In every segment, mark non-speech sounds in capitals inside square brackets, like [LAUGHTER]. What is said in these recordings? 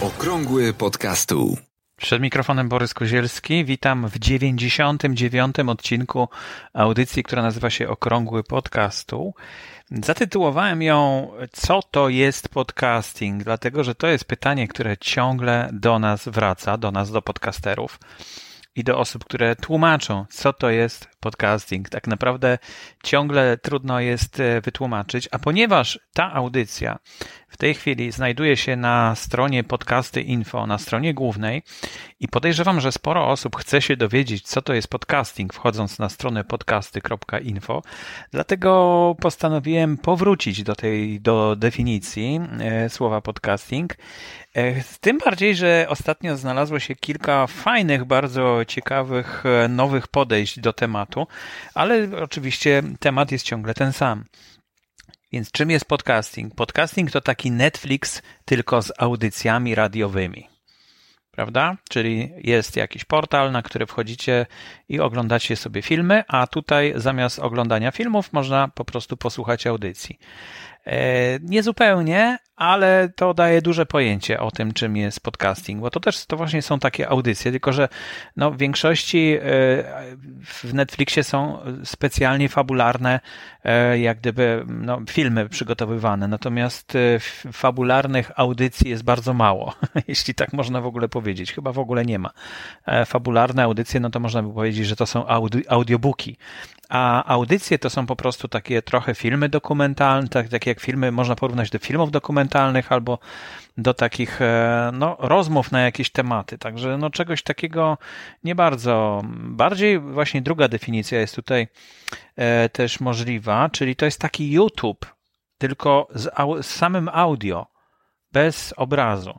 Okrągły podcastu. Przed mikrofonem Borys Kozielski. Witam w 99. odcinku audycji, która nazywa się Okrągły podcastu. Zatytułowałem ją Co to jest podcasting? Dlatego, że to jest pytanie, które ciągle do nas wraca, do nas, do podcasterów i do osób, które tłumaczą, co to jest podcasting. Tak naprawdę ciągle trudno jest e, wytłumaczyć, a ponieważ ta audycja w tej chwili znajduje się na stronie podcasty info, na stronie głównej i podejrzewam, że sporo osób chce się dowiedzieć, co to jest podcasting, wchodząc na stronę podcasty.info. Dlatego postanowiłem powrócić do tej do definicji e, słowa podcasting. E, tym bardziej, że ostatnio znalazło się kilka fajnych, bardzo ciekawych, nowych podejść do tematu, ale oczywiście temat jest ciągle ten sam. Więc czym jest podcasting? Podcasting to taki Netflix tylko z audycjami radiowymi. Prawda? Czyli jest jakiś portal, na który wchodzicie i oglądacie sobie filmy, a tutaj zamiast oglądania filmów można po prostu posłuchać audycji. E, Niezupełnie, ale to daje duże pojęcie o tym, czym jest podcasting, bo to też to właśnie są takie audycje, tylko że no, w większości e, w Netflixie są specjalnie fabularne, e, jak gdyby no, filmy przygotowywane, natomiast fabularnych audycji jest bardzo mało, [LAUGHS] jeśli tak można w ogóle powiedzieć. Chyba w ogóle nie ma. Fabularne audycje, no to można by powiedzieć, że to są audi audiobooki, a audycje to są po prostu takie trochę filmy dokumentalne, tak, takie jak filmy można porównać do filmów dokumentalnych albo do takich e, no, rozmów na jakieś tematy. Także no, czegoś takiego nie bardzo. Bardziej właśnie druga definicja jest tutaj e, też możliwa, czyli to jest taki YouTube, tylko z, z samym audio, bez obrazu.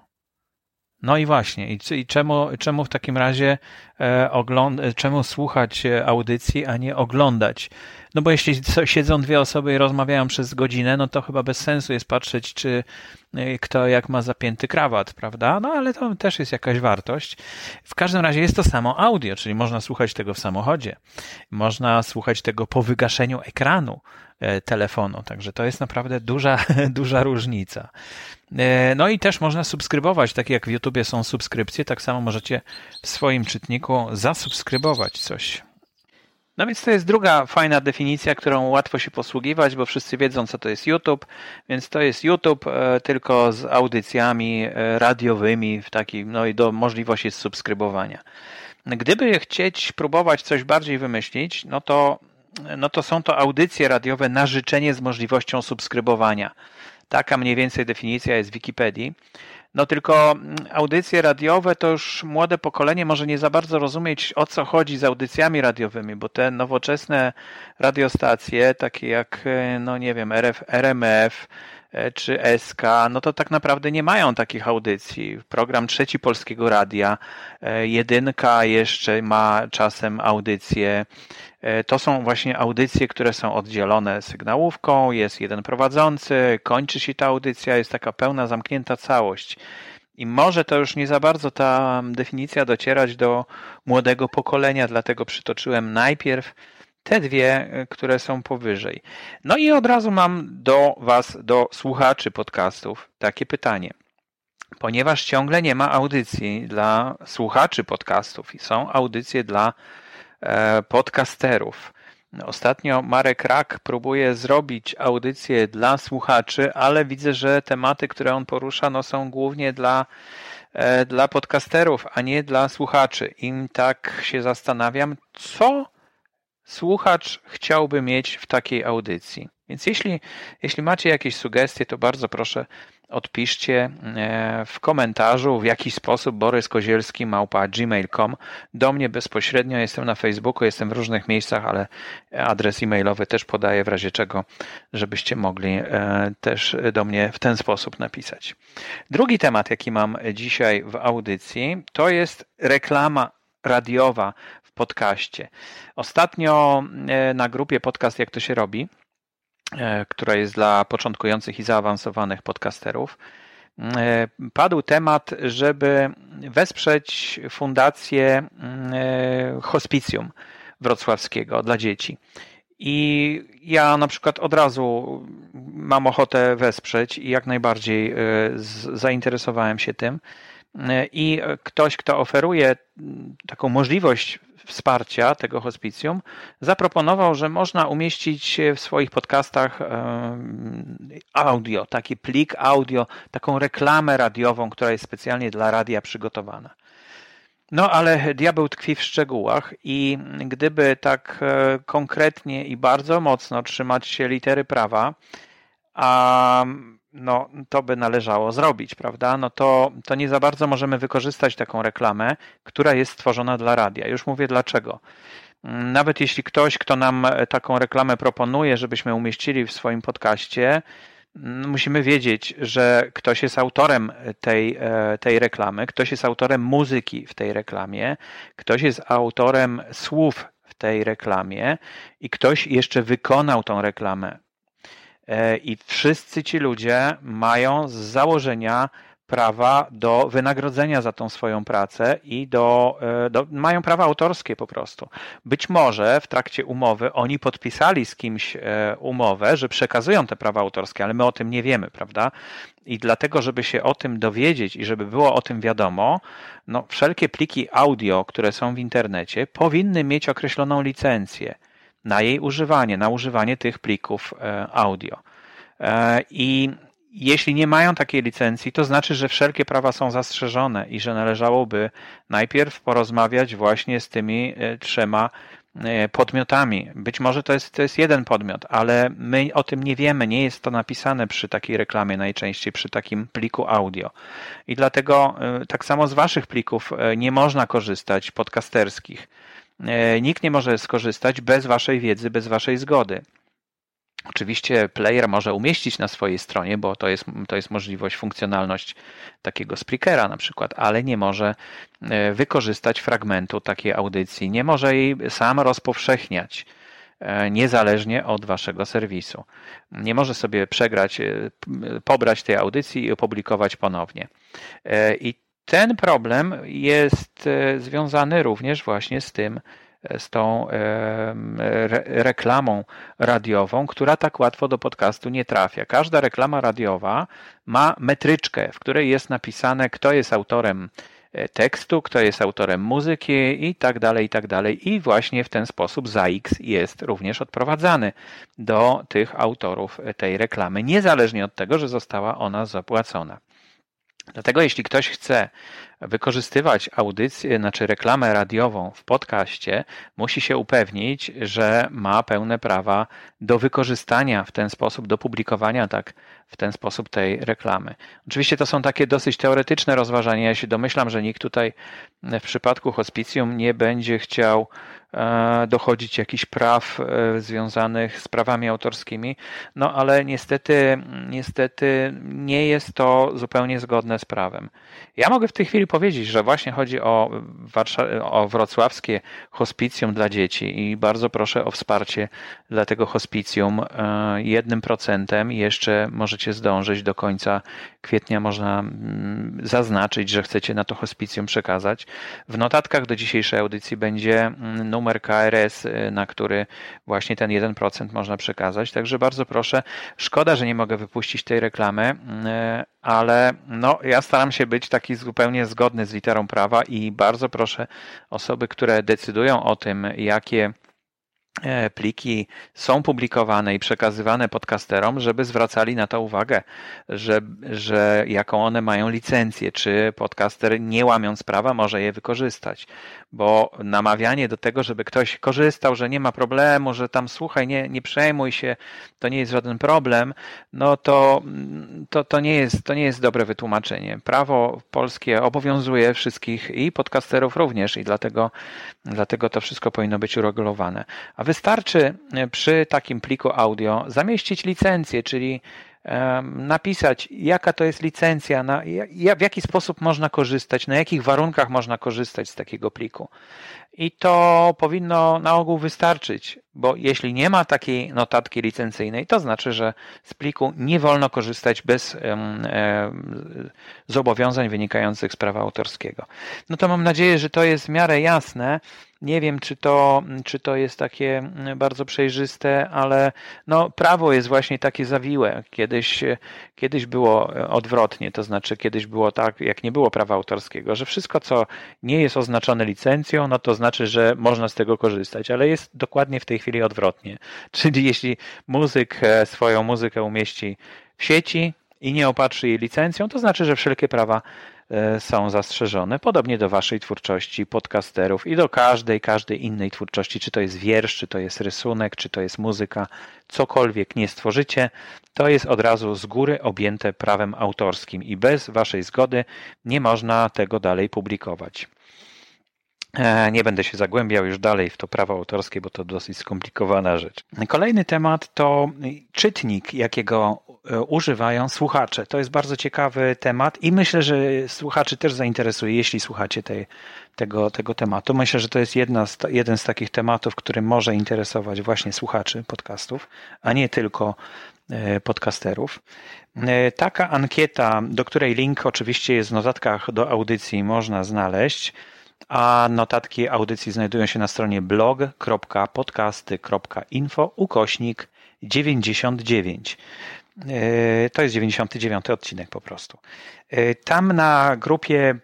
No i właśnie, i, i czemu, czemu w takim razie e, ogląd, czemu słuchać e, audycji, a nie oglądać? No bo jeśli siedzą dwie osoby i rozmawiają przez godzinę, no to chyba bez sensu jest patrzeć, czy e, kto jak ma zapięty krawat, prawda? No ale to też jest jakaś wartość. W każdym razie jest to samo audio, czyli można słuchać tego w samochodzie. Można słuchać tego po wygaszeniu ekranu e, telefonu, także to jest naprawdę duża, [LAUGHS] duża różnica. E, no i też można subskrybować, tak jak w YouTubie są subskrypcje, tak samo możecie w swoim czytniku zasubskrybować coś. No więc to jest druga fajna definicja, którą łatwo się posługiwać, bo wszyscy wiedzą, co to jest YouTube, więc to jest YouTube e, tylko z audycjami e, radiowymi w takim, no i do możliwości subskrybowania. Gdyby chcieć próbować coś bardziej wymyślić, no to, no to są to audycje radiowe na życzenie z możliwością subskrybowania. Taka mniej więcej definicja jest w Wikipedii. No tylko mm, audycje radiowe to już młode pokolenie może nie za bardzo rozumieć o co chodzi z audycjami radiowymi, bo te nowoczesne radiostacje, takie jak, e, no nie wiem, RF, RMF e, czy SK, no to tak naprawdę nie mają takich audycji. Program Trzeci Polskiego Radia, e, jedynka jeszcze ma czasem audycje. To są właśnie audycje, które są oddzielone sygnałówką, jest jeden prowadzący, kończy się ta audycja, jest taka pełna, zamknięta całość. I może to już nie za bardzo ta definicja docierać do młodego pokolenia, dlatego przytoczyłem najpierw te dwie, które są powyżej. No i od razu mam do Was, do słuchaczy podcastów, takie pytanie. Ponieważ ciągle nie ma audycji dla słuchaczy podcastów i są audycje dla E, podcasterów. Ostatnio Marek Rak próbuje zrobić audycję dla słuchaczy, ale widzę, że tematy, które on porusza, no są głównie dla, e, dla podcasterów, a nie dla słuchaczy. I tak się zastanawiam, co słuchacz chciałby mieć w takiej audycji. Więc jeśli, jeśli macie jakieś sugestie, to bardzo proszę odpiszcie e, w komentarzu, w jaki sposób Borys Kozielski małpa gmail.com do mnie bezpośrednio. Jestem na Facebooku, jestem w różnych miejscach, ale adres e-mailowy też podaję w razie czego, żebyście mogli e, też do mnie w ten sposób napisać. Drugi temat, jaki mam dzisiaj w audycji, to jest reklama radiowa w podcaście. Ostatnio e, na grupie podcast Jak to się robi która jest dla początkujących i zaawansowanych podcasterów, e, padł temat, żeby wesprzeć fundację e, hospicjum wrocławskiego dla dzieci. I ja na przykład od razu mam ochotę wesprzeć i jak najbardziej zainteresowałem się tym. I ktoś, kto oferuje taką możliwość wsparcia tego hospicjum, zaproponował, że można umieścić w swoich podcastach audio, taki plik audio, taką reklamę radiową, która jest specjalnie dla radia przygotowana. No ale diabeł tkwi w szczegółach i gdyby tak e, konkretnie i bardzo mocno trzymać się litery prawa, a no, to by należało zrobić, prawda? No to, to nie za bardzo możemy wykorzystać taką reklamę, która jest stworzona dla radia. Już mówię dlaczego. Nawet jeśli ktoś, kto nam taką reklamę proponuje, żebyśmy umieścili w swoim podcaście, musimy wiedzieć, że ktoś jest autorem tej, e, tej reklamy, ktoś jest autorem muzyki w tej reklamie, ktoś jest autorem słów w tej reklamie i ktoś jeszcze wykonał tą reklamę. E, I wszyscy ci ludzie mają z założenia prawa do wynagrodzenia za tą swoją pracę i do, e, do, mają prawa autorskie po prostu. Być może w trakcie umowy oni podpisali z kimś e, umowę, że przekazują te prawa autorskie, ale my o tym nie wiemy, prawda? I dlatego, żeby się o tym dowiedzieć i żeby było o tym wiadomo, no, wszelkie pliki audio, które są w internecie, powinny mieć określoną licencję na jej używanie, na używanie tych plików e, audio. I jeśli nie mają takiej licencji, to znaczy, że wszelkie prawa są zastrzeżone i że należałoby najpierw porozmawiać właśnie z tymi e, trzema e, podmiotami. Być może to jest, to jest jeden podmiot, ale my o tym nie wiemy, nie jest to napisane przy takiej reklamie, najczęściej przy takim pliku audio. I dlatego e, tak samo z Waszych plików nie można korzystać podcasterskich. Nikt nie może skorzystać bez Waszej wiedzy, bez Waszej zgody. Oczywiście player może umieścić na swojej stronie, bo to jest, to jest możliwość, funkcjonalność takiego speakera na przykład, ale nie może e, wykorzystać fragmentu takiej audycji, nie może jej sam rozpowszechniać e, niezależnie od waszego serwisu. Nie może sobie przegrać, e, pobrać tej audycji i opublikować ponownie. I ten problem jest związany również właśnie z tym, z tą reklamą radiową, która tak łatwo do podcastu nie trafia. Każda reklama radiowa ma metryczkę, w której jest napisane, kto jest autorem e, tekstu, kto jest autorem muzyki i tak dalej, i tak dalej. I właśnie w ten sposób ZAX jest również odprowadzany do tych autorów tej reklamy, niezależnie od tego, że została ona zapłacona. Dlatego jeśli ktoś chce wykorzystywać audycję, znaczy reklamę radiową w podcaście, musi się upewnić, że ma pełne prawa do wykorzystania w ten sposób, do publikowania tak w ten sposób tej reklamy. Oczywiście to są takie dosyć teoretyczne rozważania. Ja się domyślam, że nikt tutaj w przypadku hospicjum nie będzie chciał E, dochodzić jakichś praw e, związanych z prawami autorskimi, no ale niestety, niestety nie jest to zupełnie zgodne z prawem. Ja mogę w tej chwili powiedzieć, że właśnie chodzi o, Warsza- o wrocławskie hospicjum dla dzieci i bardzo proszę o wsparcie dla tego hospicjum e, jednym procentem. Jeszcze możecie zdążyć do końca kwietnia można mm, zaznaczyć, że chcecie na to hospicjum przekazać. W notatkach do dzisiejszej audycji będzie mm, numer KRS, y, na który właśnie ten 1% można przekazać. Także bardzo proszę. Szkoda, że nie mogę wypuścić tej reklamy, y, ale no, ja staram się być taki zupełnie zgodny z literą prawa i bardzo proszę osoby, które decydują o tym, jakie pliki są publikowane i przekazywane podcasterom, żeby zwracali na to uwagę, że, że jaką one mają licencję, czy podcaster nie łamiąc prawa może je wykorzystać. Bo namawianie do tego, żeby ktoś korzystał, że nie ma problemu, że tam słuchaj, nie, nie przejmuj się, to nie jest żaden problem, no to, to, to, nie jest, to nie jest dobre wytłumaczenie. Prawo polskie obowiązuje wszystkich i podcasterów również i dlatego, dlatego to wszystko powinno być uregulowane. A wystarczy e, przy takim pliku audio zamieścić licencję, czyli napisać, jaka to jest licencja, w jaki sposób można korzystać, na jakich warunkach można korzystać z takiego pliku. I to powinno na ogół wystarczyć, bo jeśli nie ma takiej notatki licencyjnej, to znaczy, że z pliku nie wolno korzystać bez zobowiązań wynikających z prawa autorskiego. No to mam nadzieję, że to jest w miarę jasne. Nie wiem, czy to, czy to jest takie mm, bardzo przejrzyste, ale no, prawo jest właśnie takie zawiłe. Kiedyś, kiedyś było odwrotnie, to znaczy kiedyś było tak, jak nie było prawa autorskiego, że wszystko, co nie jest oznaczone licencją, no to znaczy, że można z tego korzystać, ale jest dokładnie w tej chwili odwrotnie. [LAUGHS] Czyli jeśli muzyk e, swoją muzykę umieści w sieci i nie opatrzy jej licencją, to znaczy, że wszelkie prawa E, są zastrzeżone. Podobnie do waszej twórczości, podcasterów i do każdej, każdej innej twórczości, czy to jest wiersz, czy to jest rysunek, czy to jest muzyka, cokolwiek nie stworzycie, to jest od razu z góry objęte prawem autorskim i bez waszej zgody nie można tego dalej publikować. E, nie będę się zagłębiał już dalej w to prawo autorskie, bo to dosyć skomplikowana rzecz. Kolejny temat to czytnik, jakiego e, używają słuchacze. To jest bardzo ciekawy temat i myślę, że słuchaczy też zainteresuje, jeśli słuchacie tej, tego, tego tematu. Myślę, że to jest jedna z, jeden z takich tematów, który może interesować właśnie słuchaczy podcastów, a nie tylko e, podcasterów. Taka ankieta, do której link oczywiście jest w notatkach do audycji, można znaleźć a notatki audycji znajdują się na stronie blog.podcasty.info ukośnik 99. E, to jest 99 odcinek po prostu. E, tam na grupie e,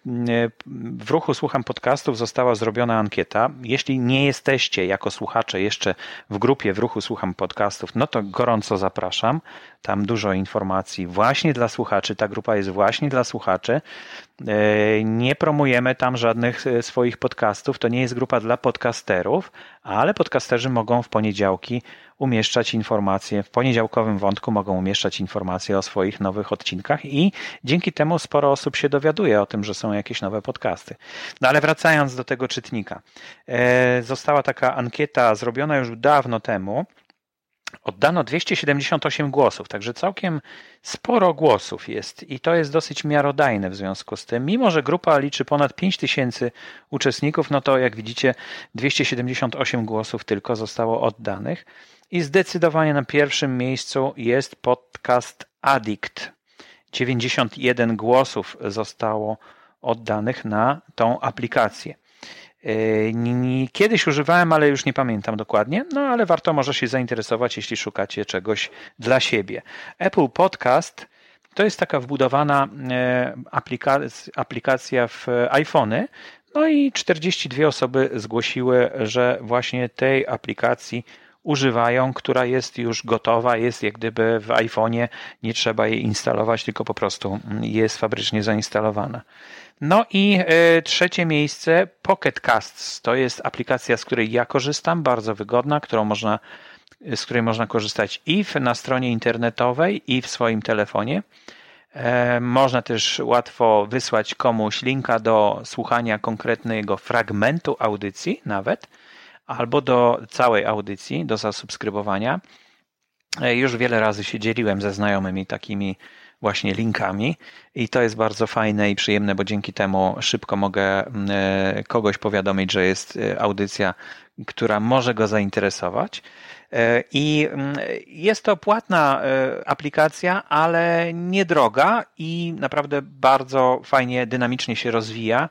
w ruchu Słucham Podcastów została zrobiona ankieta. Jeśli nie jesteście jako słuchacze jeszcze w grupie w ruchu Słucham Podcastów, no to gorąco zapraszam. Tam dużo informacji właśnie dla słuchaczy. Ta grupa jest właśnie dla słuchaczy. Nie promujemy tam żadnych swoich podcastów. To nie jest grupa dla podcasterów, ale podcasterzy mogą w poniedziałki umieszczać informacje, w poniedziałkowym wątku mogą umieszczać informacje o swoich nowych odcinkach i dzięki temu sporo osób się dowiaduje o tym, że są jakieś nowe podcasty. No ale wracając do tego czytnika. E, została taka ankieta zrobiona już dawno temu, Oddano 278 głosów, także całkiem sporo głosów jest i to jest dosyć miarodajne w związku z tym. Mimo, że grupa liczy ponad 5000 uczestników, no to jak widzicie 278 głosów tylko zostało oddanych. I zdecydowanie na pierwszym miejscu jest podcast Addict. 91 głosów zostało oddanych na tą aplikację. E, kiedyś używałem, ale już nie pamiętam dokładnie, no ale warto może się zainteresować, jeśli szukacie czegoś dla siebie. Apple Podcast to jest taka wbudowana e, aplikacja w iPhony, no i 42 osoby zgłosiły, że właśnie tej aplikacji używają, która jest już gotowa, jest jak gdyby w iPhone'ie, nie trzeba jej instalować, tylko po prostu jest fabrycznie zainstalowana. No i y, trzecie miejsce Pocket Casts. To jest aplikacja, z której ja korzystam, bardzo wygodna, którą można, z której można korzystać i w, na stronie internetowej, i w swoim telefonie. E, można też łatwo wysłać komuś linka do słuchania konkretnego fragmentu audycji, nawet albo do całej audycji, do zasubskrybowania. E, już wiele razy się dzieliłem ze znajomymi takimi właśnie linkami i to jest bardzo fajne i przyjemne, bo dzięki temu szybko mogę e, kogoś powiadomić, że jest e, audycja, która może go zainteresować. I jest to płatna aplikacja, ale niedroga i naprawdę bardzo fajnie, dynamicznie się rozwija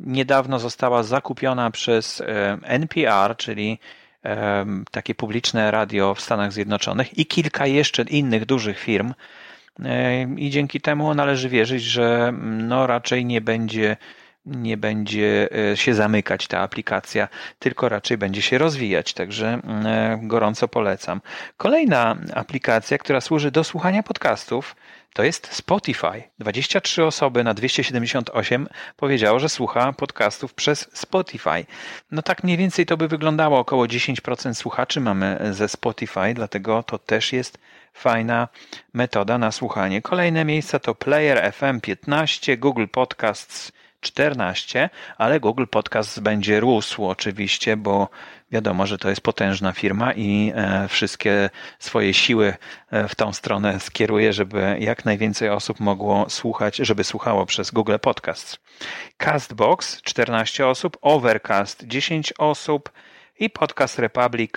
niedawno została zakupiona przez e, NPR, czyli e, takie publiczne radio w Stanach Zjednoczonych i kilka jeszcze innych dużych firm. E, I dzięki temu należy wierzyć, że no raczej nie będzie nie będzie się zamykać ta aplikacja, tylko raczej będzie się rozwijać. Także gorąco polecam. Kolejna aplikacja, która służy do słuchania podcastów, to jest Spotify. 23 osoby na 278 powiedziało, że słucha podcastów przez Spotify. No tak mniej więcej to by wyglądało. Około 10% słuchaczy mamy ze Spotify, dlatego to też jest fajna metoda na słuchanie. Kolejne miejsca to Player FM 15, Google Podcasts 14, ale Google Podcast będzie rósł oczywiście, bo wiadomo, że to jest potężna firma i e, wszystkie swoje siły e, w tą stronę skieruje, żeby jak najwięcej osób mogło słuchać, żeby słuchało przez Google Podcasts. Castbox 14 osób, Overcast 10 osób i Podcast Republic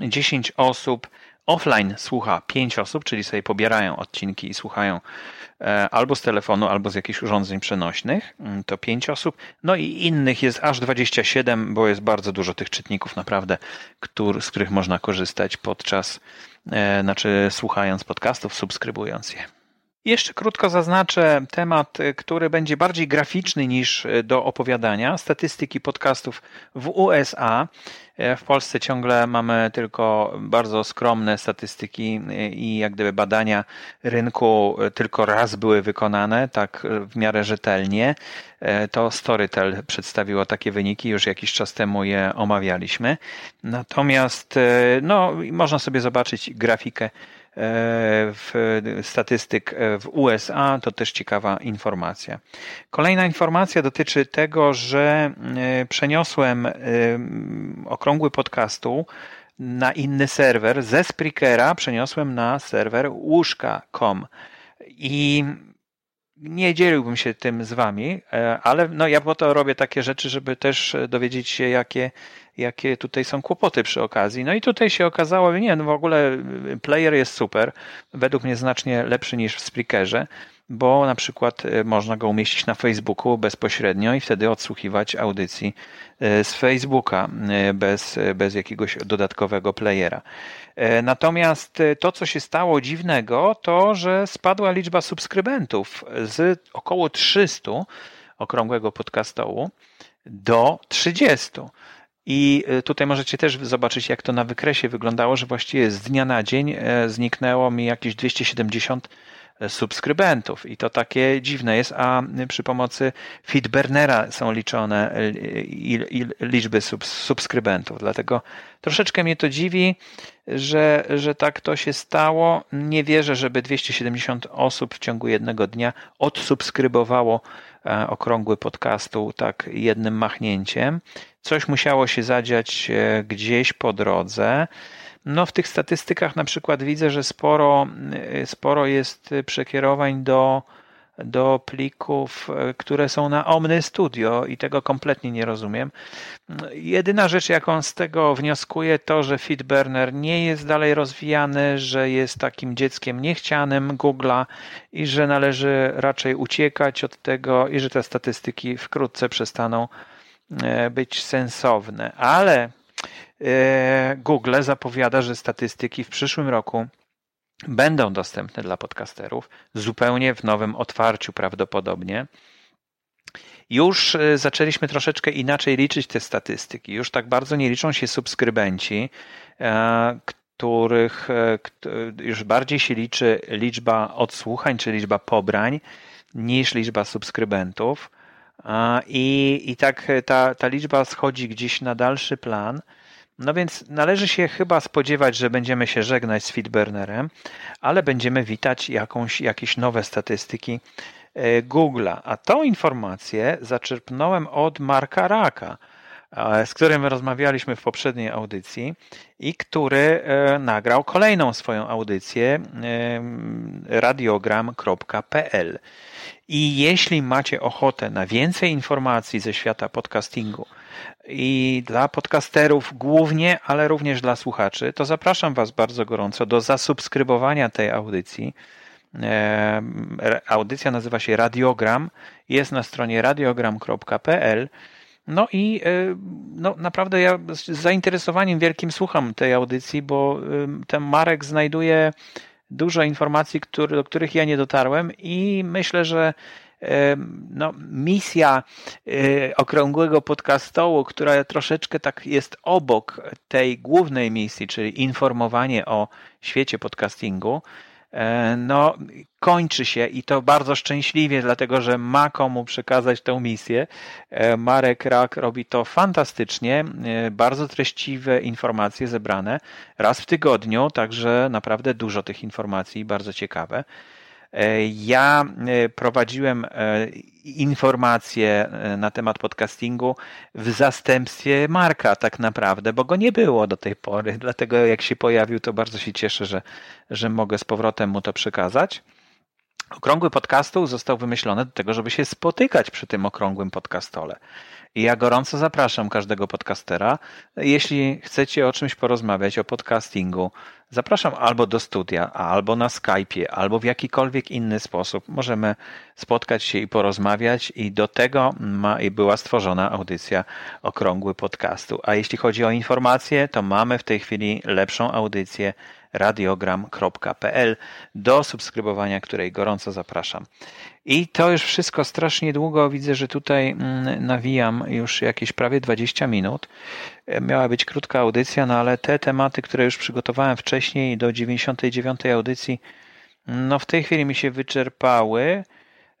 10 osób. Offline słucha 5 osób, czyli sobie pobierają odcinki i słuchają e, albo z telefonu, albo z jakichś urządzeń przenośnych. Mm, to 5 osób. No i innych jest aż 27, bo jest bardzo dużo tych czytników naprawdę, z których można korzystać podczas, e, znaczy słuchając podcastów, subskrybując je. Jeszcze krótko zaznaczę temat, który będzie bardziej graficzny niż do opowiadania. Statystyki podcastów w USA. W Polsce ciągle mamy tylko bardzo skromne statystyki i jak gdyby badania rynku tylko raz były wykonane, tak w miarę rzetelnie. To Storytel przedstawiło takie wyniki, już jakiś czas temu je omawialiśmy. Natomiast no, można sobie zobaczyć grafikę w statystyk w USA, to też ciekawa informacja. Kolejna informacja dotyczy tego, że e, przeniosłem e, okrągły podcastu na inny serwer. Ze Spreakera przeniosłem na serwer łóżka.com i nie dzieliłbym się tym z wami, e, ale no ja po to robię takie rzeczy, żeby też dowiedzieć się, jakie jakie tutaj są kłopoty przy okazji. No i tutaj się okazało, nie, no w ogóle player jest super, według mnie znacznie lepszy niż w Spreakerze, bo na przykład e, można go umieścić na Facebooku bezpośrednio i wtedy odsłuchiwać audycji e, z Facebooka bez, bez jakiegoś dodatkowego playera. Natomiast to, co się stało dziwnego, to, że spadła liczba subskrybentów z około 300 okrągłego podcastołu do 30. I e, tutaj możecie też zobaczyć, jak to na wykresie wyglądało, że właściwie z dnia na dzień e, zniknęło mi jakieś 270 e, subskrybentów. I to takie dziwne jest, a przy pomocy Feedburnera są liczone liczby subskrybentów. Dlatego troszeczkę mnie to dziwi, że, że tak to się stało. Nie wierzę, żeby 270 osób w ciągu jednego dnia odsubskrybowało okrągły podcastu tak jednym machnięciem. Coś musiało się zadziać e, gdzieś po drodze. No w tych statystykach na przykład widzę, że sporo, e, sporo jest przekierowań do, do plików, e, które są na Omny Studio i tego kompletnie nie rozumiem. Jedyna rzecz, jaką z tego wnioskuję, to, że Feedburner nie jest dalej rozwijany, że jest takim dzieckiem niechcianym Google'a i że należy raczej uciekać od tego i że te statystyki wkrótce przestaną być sensowne, ale Google zapowiada, że statystyki w przyszłym roku będą dostępne dla podcasterów zupełnie w nowym otwarciu prawdopodobnie. Już e, zaczęliśmy troszeczkę inaczej liczyć te statystyki. Już tak bardzo nie liczą się subskrybenci, których już bardziej się liczy liczba odsłuchań czy liczba pobrań niż liczba subskrybentów. I, i tak ta, ta liczba schodzi gdzieś na dalszy plan. No więc należy się chyba spodziewać, że będziemy się żegnać z Feedburnerem, ale będziemy witać jakąś, jakieś nowe statystyki e, Google'a. A tą informację zaczerpnąłem od Marka Raka, z którym rozmawialiśmy w poprzedniej audycji i który e, nagrał kolejną swoją audycję e, radiogram.pl. I jeśli macie ochotę na więcej informacji ze świata podcastingu i dla podcasterów głównie, ale również dla słuchaczy, to zapraszam Was bardzo gorąco do zasubskrybowania tej audycji. Audycja nazywa się Radiogram, jest na stronie radiogram.pl. No i e, no, naprawdę ja z zainteresowaniem wielkim słucham tej audycji, bo ten Marek znajduje dużo informacji, który, do których ja nie dotarłem i myślę, że no, misja e, okrągłego podcastołu, która troszeczkę tak jest obok tej głównej misji, czyli informowanie o świecie podcastingu, E, no, kończy się i to bardzo szczęśliwie, dlatego że ma komu przekazać tę misję. E, Marek Rak robi to fantastycznie, bardzo treściwe informacje zebrane raz w tygodniu, także naprawdę dużo tych informacji, bardzo ciekawe. Ja prowadziłem informacje na temat podcastingu w zastępstwie Marka tak naprawdę, bo go nie było do tej pory. [LAUGHS] Dlatego jak się pojawił, to bardzo się cieszę, że, że mogę z powrotem mu to przekazać. Okrągły podcastu został wymyślony do tego, żeby się spotykać przy tym okrągłym podcastole. I ja gorąco zapraszam każdego podcastera. Jeśli chcecie o czymś porozmawiać, o podcastingu, zapraszam albo do studia, albo na Skype'ie, albo w jakikolwiek inny sposób. Możemy spotkać się i porozmawiać i do tego ma, i była stworzona audycja Okrągły Podcastu. A jeśli chodzi o informacje, to mamy w tej chwili lepszą audycję radiogram.pl do subskrybowania, której gorąco zapraszam. I to już wszystko strasznie długo. Widzę, że tutaj mm, nawijam już jakieś prawie 20 minut. Miała być krótka audycja, no ale te tematy, które już przygotowałem wcześniej do 99 audycji, no w tej chwili mi się wyczerpały.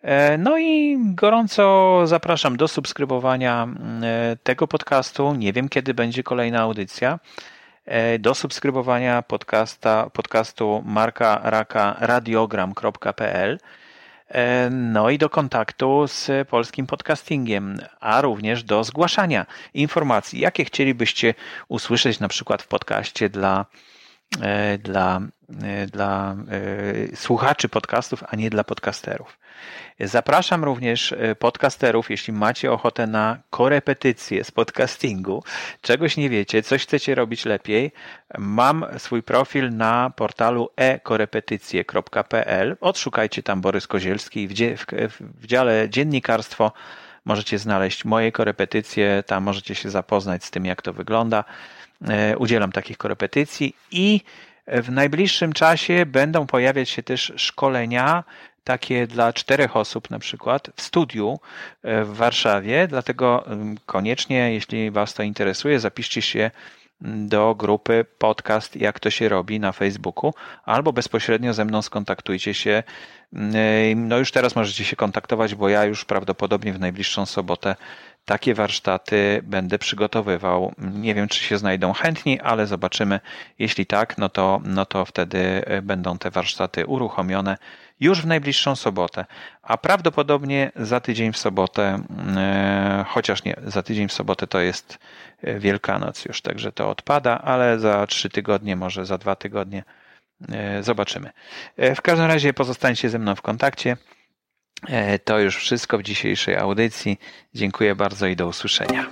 E, no i gorąco zapraszam do subskrybowania mm, e, tego podcastu. Nie wiem, kiedy będzie kolejna audycja. Do subskrybowania podcasta, podcastu Marka Raka radiogram.pl. E, no i do kontaktu z polskim podcastingiem, a również do zgłaszania informacji, jakie chcielibyście usłyszeć na przykład w podcaście dla, e, dla, e, dla słuchaczy podcastów, a nie dla podcasterów. Zapraszam również e, podcasterów, jeśli macie ochotę na korepetycje z podcastingu, czegoś nie wiecie, coś chcecie robić lepiej. Mam swój profil na portalu ekorepetycje.pl. Odszukajcie tam Borys Kozielski w dziale dziennikarstwo możecie znaleźć moje korepetycje, tam możecie się zapoznać z tym, jak to wygląda. E, udzielam takich korepetycji i w najbliższym czasie będą pojawiać się też szkolenia takie dla czterech osób na przykład w studiu e, w Warszawie, dlatego koniecznie, jeśli Was to interesuje, zapiszcie się do grupy podcast Jak to się robi na Facebooku, albo bezpośrednio ze mną skontaktujcie się. No już teraz możecie się kontaktować, bo ja już prawdopodobnie w najbliższą sobotę takie warsztaty będę przygotowywał. Nie wiem, czy się znajdą chętni, ale zobaczymy. Jeśli tak, no to, no to wtedy e, będą te warsztaty uruchomione już w najbliższą sobotę, a prawdopodobnie za tydzień w sobotę, e, chociaż nie, za tydzień w sobotę to jest e, Wielkanoc już, także to odpada, ale za trzy tygodnie, może za dwa tygodnie zobaczymy. W każdym razie pozostańcie ze mną w kontakcie. To już wszystko w dzisiejszej audycji. Dziękuję bardzo i do usłyszenia.